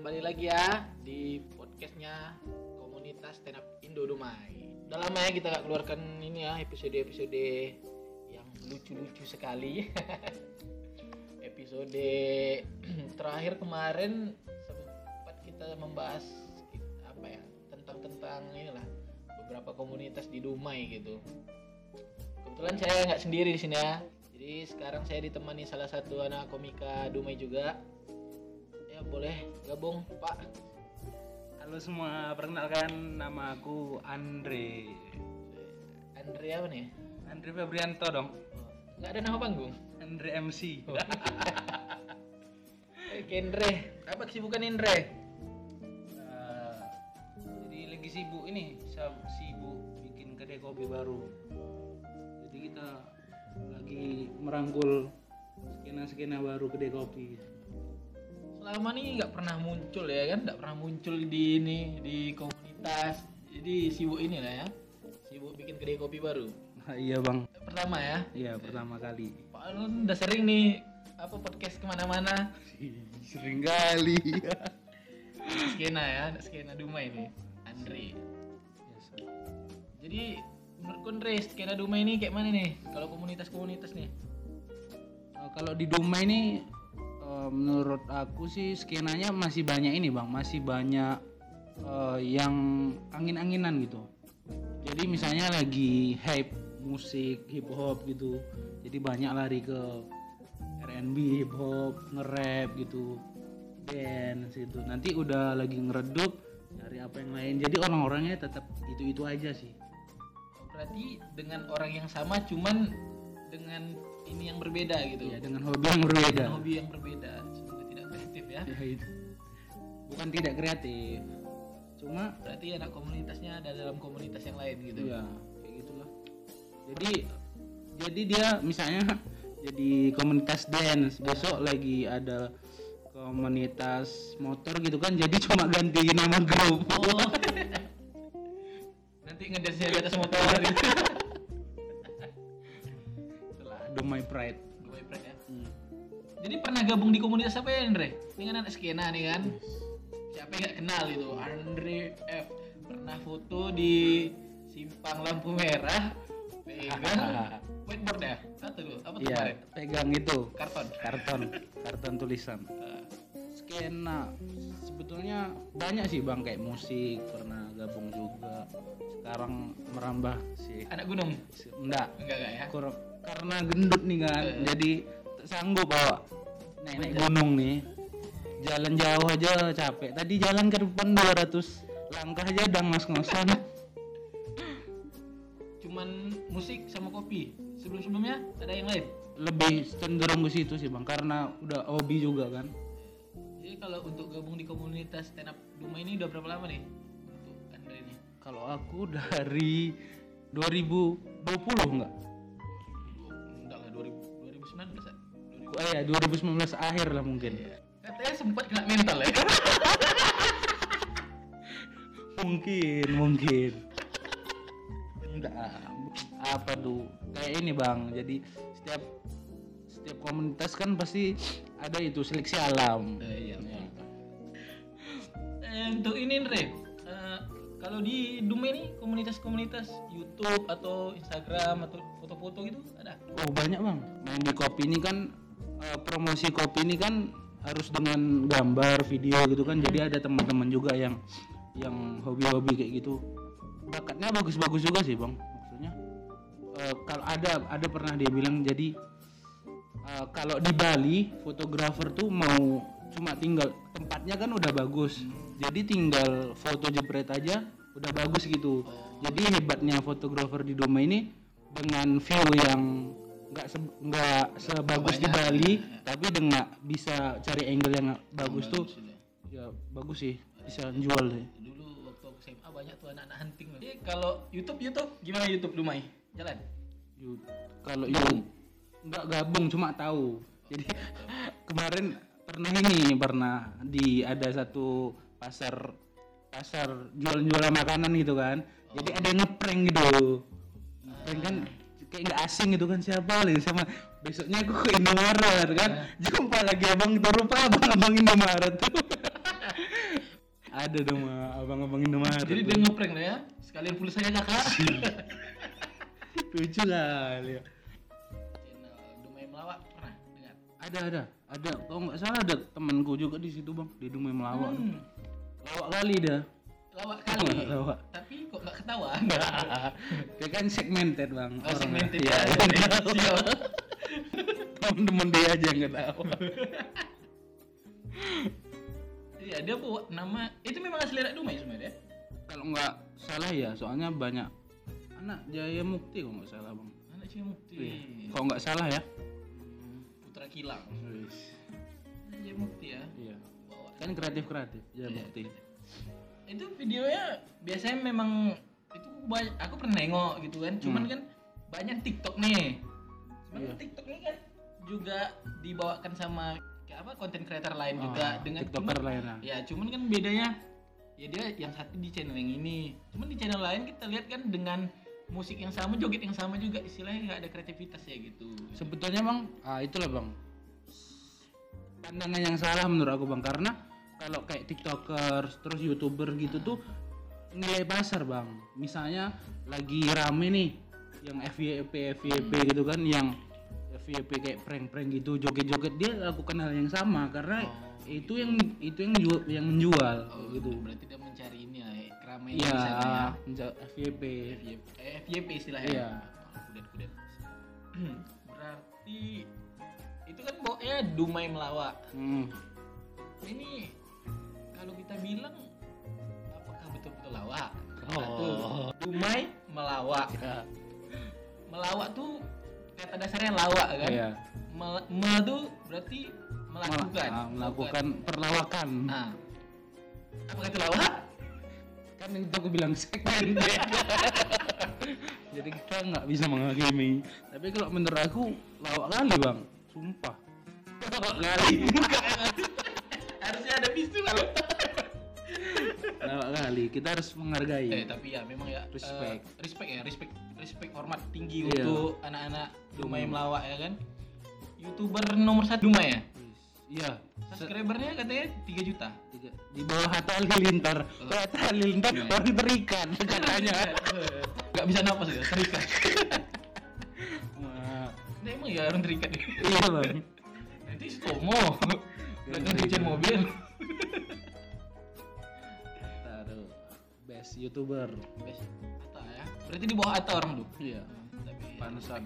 kembali lagi ya di podcastnya komunitas stand up Indo Dumai. Udah lama ya kita gak keluarkan ini ya episode-episode yang lucu-lucu sekali. episode terakhir kemarin sempat kita membahas apa ya tentang tentang inilah beberapa komunitas di Dumai gitu. Kebetulan saya nggak sendiri di sini ya. Jadi sekarang saya ditemani salah satu anak komika Dumai juga. Boleh gabung Pak. Halo semua, perkenalkan nama aku Andre. Andre apa nih? Andre Febrianto dong. Oh, Nggak ada nama panggung. Andre MC. Eh, Andre, apa kesibukan Andre? Eh, jadi lagi sibuk ini, sibuk bikin kedai kopi baru. Jadi kita lagi merangkul skena-skena baru kedai kopi. Selama ini nggak pernah muncul ya kan? Nggak pernah muncul di ini di komunitas. Jadi sibuk ini lah ya. Sibuk bikin kedai kopi baru. Iya bang, Pertama ya. iya pertama kali. Pak Alun udah sering nih apa podcast ke mana-mana. Sering kali. skena ya, skena Dumai ini. Andre. Biasa. Jadi menurut Andre skena Dumai ini kayak mana nih? Kalau komunitas-komunitas nih? Eh, kalau di Dumai ini menurut aku sih skenanya masih banyak ini bang. Masih banyak eh, yang angin-anginan gitu. Jadi misalnya lagi hype musik hip hop gitu. Jadi banyak lari ke R&B hip hop nge-rap gitu. Dance gitu. Nanti udah lagi ngeredup cari apa yang lain. Jadi orang-orangnya tetap itu-itu aja sih. Berarti dengan orang yang sama cuman dengan ini yang berbeda gitu. ya dengan hobi yang berbeda Dengan hobi yang berbeda. Semoga tidak kreatif ya. Ya, itu. bukan tidak kreatif cuma Berarti anak komunitasnya ada dalam komunitas yang lain gitu. ya kayak gitulah jadi jadi dia misalnya jadi komunitas dance besok lagi ada komunitas motor gitu kan jadi cuma ganti nama grup Oh. Nanti ngedance di atas pride Gue pride ya. Jadi pernah gabung di komunitas apa ya Andre? Ini kan anak skena nih kan. Siapa yang gak kenal itu? Andre F. Pernah foto di simpang lampu merah. Pegang whiteboard ya? Atau dulu? Apa tuh Iya, kemarin? pegang itu Karton. karton karton tulisan skena sebetulnya banyak sih bang kayak musik pernah gabung juga sekarang merambah sih anak gunung. enggak Enggak enggak ya? Kur- karena gendut nih kan Eh. jadi sanggup bawa naik naik gunung nih jalan jauh aja capek tadi jalan ke depan 200 langkah aja udah ngos-ngosan Cuman musik sama kopi. Sebelum-sebelumnya ada yang lain. lebih cenderung ke situ sih bang karena udah hobi juga kan Jadi kalau untuk gabung di komunitas stand up Duma ini udah berapa lama nih? Untuk Anda ini? kalau aku dari 2020 enggak Enggak lah 2000, 2019 ya? 2000. eh ya 2019 akhir lah mungkin Katanya sempat kena mental ya? mungkin mungkin enggak apa tuh kayak ini bang jadi setiap setiap komunitas kan pasti ada itu seleksi alam Eh, iya. Ya. Untuk ini eh, kalau di Duma ini komunitas-komunitas YouTube atau Instagram atau foto-foto gitu ada? oh banyak bang. Main di kopi ini kan eh, promosi kopi ini kan harus dengan gambar video gitu kan. Jadi ada teman-teman juga yang yang hobi-hobi kayak gitu. Bakatnya bagus-bagus juga sih bang maksudnya. Eh, kalau ada ada pernah dia bilang jadi eh, kalau di Bali fotografer tuh mau cuma tinggal tempatnya kan udah bagus. Jadi tinggal foto jepret aja udah bagus gitu jadi hebatnya fotografer di Doma ini dengan view yang nggak se- nggak sebagus di Bali ya. tapi dengan bisa cari angle yang bagus tuh sudah. ya bagus sih bisa jual deh Dulu waktu aku SMA banyak tuh anak-anak hunting. Jadi kalau YouTube YouTube gimana YouTube Dumai? Jalan. Kalau YouTube nggak gabung cuma tahu jadi kemarin pernah ini pernah di ada satu pasar pasar jual-jual makanan gitu kan jadi ada yang ngeprank gitu ngeprank kan kayak nggak asing gitu kan siapa lagi sama besoknya aku ke Indomaret kan jumpa lagi abang itu rupa abang abang Indomaret tuh ada dong abang-abang Indomaret Jadi dia ngeprank lah ya. Sekalian pulsanya kakak. lucu kali ya. Channel Dumai Melawak pernah dengar? ada ada ada kalau nggak salah ada temanku juga di situ bang di Dumai Melawak Hmm. Lawak kali dah Lawak kali. Lawak. Tapi kok nggak ketawa? dia kan segmented bang Oh, segmented ya, ya. Siap. temen-temen dia aja yang nggak tahu Iya, dia bawa nama itu memang asli anak Dumai sebenarnya. kalau nggak salah ya soalnya banyak anak Jaya Mukti kalau nggak salah bang Anak Cik Mukti. Iya. kalau nggak salah ya Hmm, Putra Kilang. Cik Mukti ya. iya. Kan kreatif kreatif Jaya Mukti Itu videonya biasanya memang itu banyak, aku pernah nengok gitu kan. Cuman kan banyak TikTok nih. Cuman Iya. TikTok ini kan juga dibawakan sama kayak apa konten creator lain juga Ah, dengan tiktoker cuman- lain lah Ya, cuman kan bedanya ya dia yang satu di channel yang ini. Cuman di channel lain kita lihat kan dengan musik yang sama, joget yang sama juga istilahnya nggak ada kreativitas ya gitu. sebetulnya bang ah itulah bang pandangan yang salah menurut aku bang karena kalau kayak tiktokers terus youtuber gitu tuh nilai pasar bang misalnya lagi rame nih yang FYP FYP gitu kan yang FYP kayak prank-prank gitu joget-joget dia lakukan hal yang sama karena itu yang itu yang menjual, yang menjual Oh, gitu Berarti dia mencari ini ya, keramaian iya ya. menja- FYP FYP, eh, FYP istilahnya. Iya. Oh, kudet kudet. Berarti itu kan pokoknya Dumai melawak. hmm. Ini kalau kita bilang apakah betul-betul lawak? Oh. Satu, Dumai melawak. ya Melawak tuh kata dasarnya lawak kan? iya Mel- me tuh berarti melakukan. Ah, melakukan perlawakan Nah, apakah itu lawak? kan itu aku bilang segmen jadi kita nggak bisa menghakimi tapi kalau menurut aku lawak kali bang sumpah lawak kali Harusnya ada bisu kalau. lawak kali kita harus Eh menghargai tapi ya memang ya eh, Respect. respect ya respect respect hormat tinggi Iya. untuk anak-anak Dumai melawak ya kan. Youtuber nomor satu Dumai ya. iya Subscribernya katanya 3 juta. Tiga- di bawah Hatta Halilintar Oh. Hatta Halilintar Iya. orang terikat katanya Gak bisa napas ya, terikat. Nah, emang ya orang terikat. iya bang Nanti skomo. Belakang cucian mobil. taruh best youtuber Best Atta ya. Berarti di bawah Atta orang tuh. iya Tapi panusan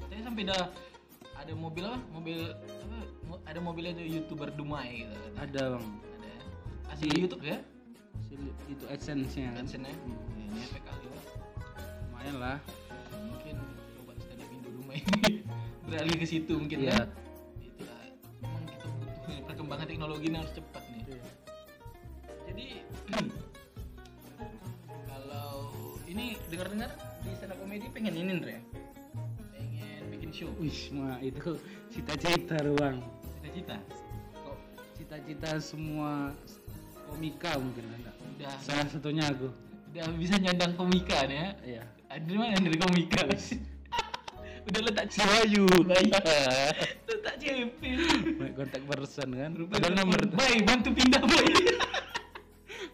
katanya sampai dah ada mobil apa? Mobil apa? Ada mobilnya tuh YouTuber Dumai gitu. katanya. ada bang Ada ya. Asli di YouTube ya? Hasil- itu adsense nya kan Adsense-nya. Hmm. Ya, kali Pak. lumayan lah Mungkin coba stand up Indo Dumai beralih ke situ mungkin Iya. ya. Itulah teknologi ini harus cepat nih. Jadi kalau ini dengar-dengar di stand up comedy pengen ini Ndre. Pengen bikin show. Wih, mah itu cita-cita ruang. Cita-cita. Kok cita-cita semua komika mungkin ada. Udah Salah satunya aku. udah bisa nyandang komika nih ya. Iya. Ada mana dari komika? Udah letak Si Bayu. Bayu. letak CP. kontak person kan. Padahal nomor Baik, bantu pindah boy.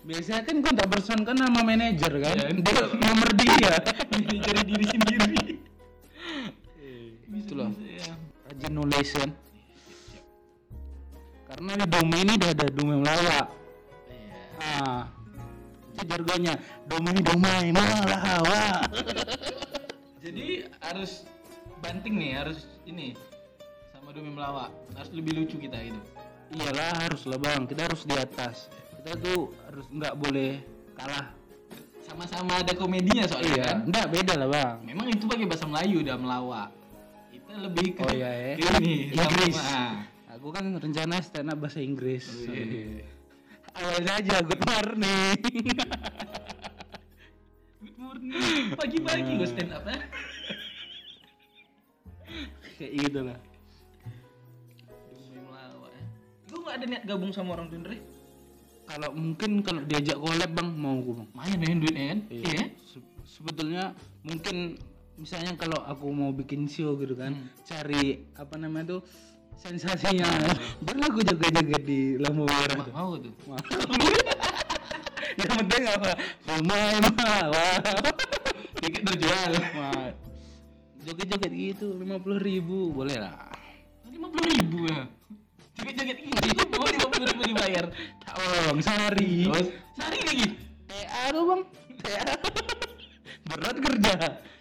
biasanya kan kontak person kan nama manajer kan. Iya. Dia nomor dia. Cari diri sendiri. Itulah. Bisa, ya. Rajin nulis kan. Karena di domain ini udah ada domain melawak. Iya. Ah. Itu jargonnya domain domain melawak. Jadi harus banting nih, harus ini sama Dumi melawak. Harus lebih lucu kita gitu. Iyalah harus lah bang, kita harus di atas. Kita tuh harus nggak boleh kalah. Sama-sama ada komedinya soalnya Iya, kan. enggak beda lah bang. Memang itu pakai bahasa Melayu udah melawak. Kita lebih ke Oh iya ya. ke ini Inggris. sama- Aku kan rencana stand up bahasa Inggris. Oh, iya. Awal saja good morning. Good morning. Pagi-pagi gue stand up ya. Kayak gitu lah. Melawak ya. Gue gak ada niat gabung sama orang Tundre. Kalau mungkin kalau diajak collab bang mau gue bang. Main main duitnya kan? Iya. Se- Sebetulnya mungkin misalnya kalau aku mau bikin show gitu kan, Hmm. cari apa namanya tuh sensasinya. Berlagu jaga-jaga di lampu merah tuh. Mau tuh. Mau. yang penting apa rumah mah tiket terjual joget-joget gitu lima puluh ribu boleh lah. lima puluh ribu ya? Tiket joget gitu mau lima puluh ribu dibayar. Bang sehari. Terus? Sehari lagi? TA tuh bang. TA berat kerja.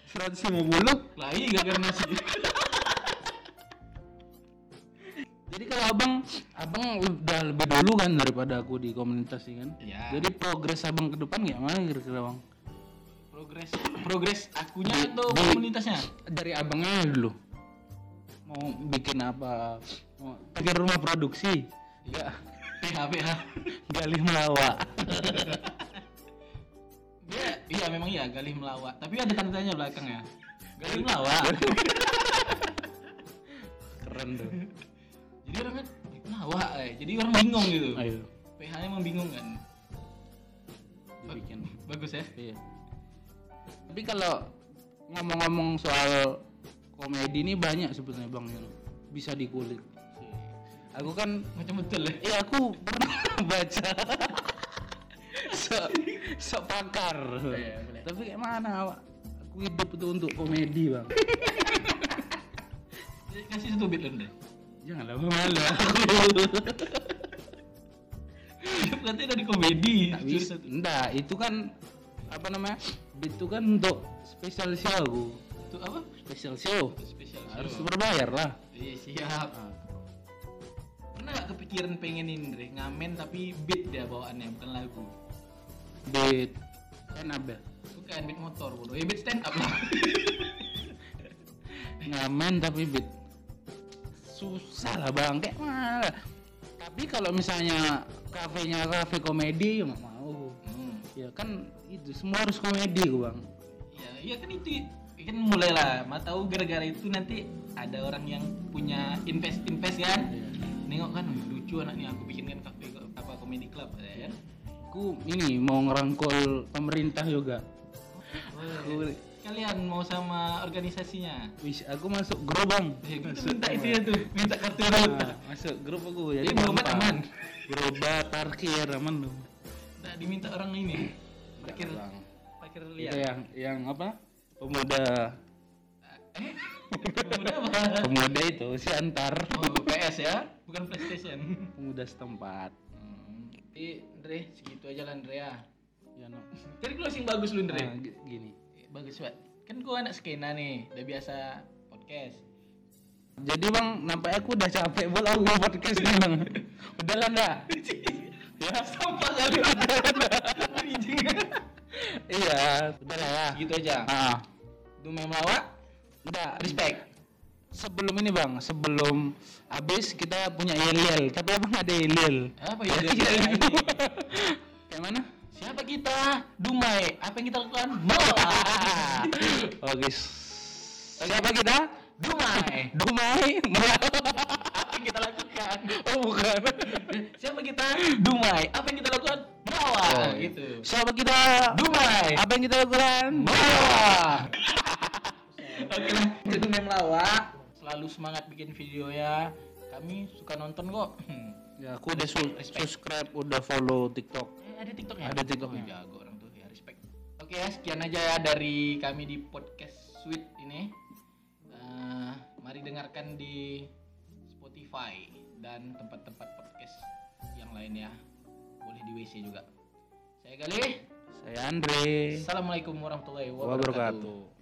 150 lagi gak karena nasi? Jadi kalau abang abang udah lebih dulu kan daripada aku di komunitas ini kan? Iya. jadi progres abang ke depan kayak mana kira-kira bang progres progres akunya atau di- komunitasnya? dari abangnya dulu. Mau bikin apa? Mau bikin rumah produksi. Enggak PH PH gali melawak dia iya memang iya galih melawak tapi ada tanda belakang ya. Galih melawak keren tuh. Jadi orang kan melawak eh. jadi orang bingung gitu. Ayo. PH nya emang bingung kan. Dibikin. Bagus ya? Iya tapi kalau ngomong-ngomong soal komedi ini banyak sebetulnya bang yang bisa dikulik aku kan macam betul ya Iya aku pernah baca sok sok pakar. Boleh. Tapi kayak mana awak? Aku hidup itu untuk komedi bang. kasih satu bit deh Janganlah malu. hidup katanya dari komedi. Enggak, itu kan apa namanya? Itu kan untuk special show aku. itu apa Special show. spesial Harus show. berbayar lah. iya siap pernah gak kepikiran pengen ini ngamen tapi beat dia bawaannya bukan lagu Beat kan apa? bukan beat motor bodoh ya beat stand up lah Ngamen tapi beat susah lah bang kayak mana? Tapi kalau misalnya kafenya kafe komedi ya mau. hmm. Ya kan itu semua harus komedi gua bang. ya iya kan itu kan mulai lah mau tahu gara-gara itu nanti ada orang yang punya invest invest kan nengok kan "Wih, lucu anaknya aku bikinkan kafe apa komedi club ya kan Aku ini mau ngerangkul pemerintah juga. Oh, kalian mau sama organisasinya Wis, aku masuk grup bang. ya, Masuk minta itu ya tuh minta kartu Nah, masuk grup aku Jadi jadi aman? Berobat parkir aman tuh. nah, diminta orang ini parkir Bang. parkir Itu liar yang yang apa? Pemuda eh apa pemuda itu si antar oh PS ya bukan PlayStation pemuda setempat. hmm. Jadi Andre segitu aja lah Andre ya Ya no. jadi closing bagus lu Andre Nah, gi- gini. bagus banget kan gua anak skena nih udah biasa podcast Jadi bang, nampaknya aku udah capek buat aku podcast nih bang. Udah lah ya sampah kali Anjing. Iya, udah lah ya. gitu aja. Ah, Dume melawak udah. respect. Sebelum ini bang, sebelum habis kita punya yel tapi abang ada yel apa ya? Iya, Kayak mana? siapa kita? Dumai. Apa yang kita lakukan? Melawak Oke. Siapa kita? Dumai. Dumai. apa yang kita lakukan? Oh bukan. siapa kita? Dumai. Apa yang kita lakukan melawak Oh, gitu Siapa kita? Dumai Apa yang kita lakukan? melawak oke lah itu melawak selalu semangat bikin video ya kami suka nonton kok Hmm. Ya, aku udah su- Respect. subscribe, udah follow TikTok. Eh, ada TikToknya? Ada TikToknya. Oh, jago orang tuh ya respect. Oke ya sekian aja ya dari kami di podcast Sweet ini. Eh, mari dengarkan di Spotify dan tempat-tempat podcast yang lain ya. Boleh di WC juga. Saya Galih. Saya Andre. Assalamualaikum warahmatullahi wabarakatuh. Wabarakatuh.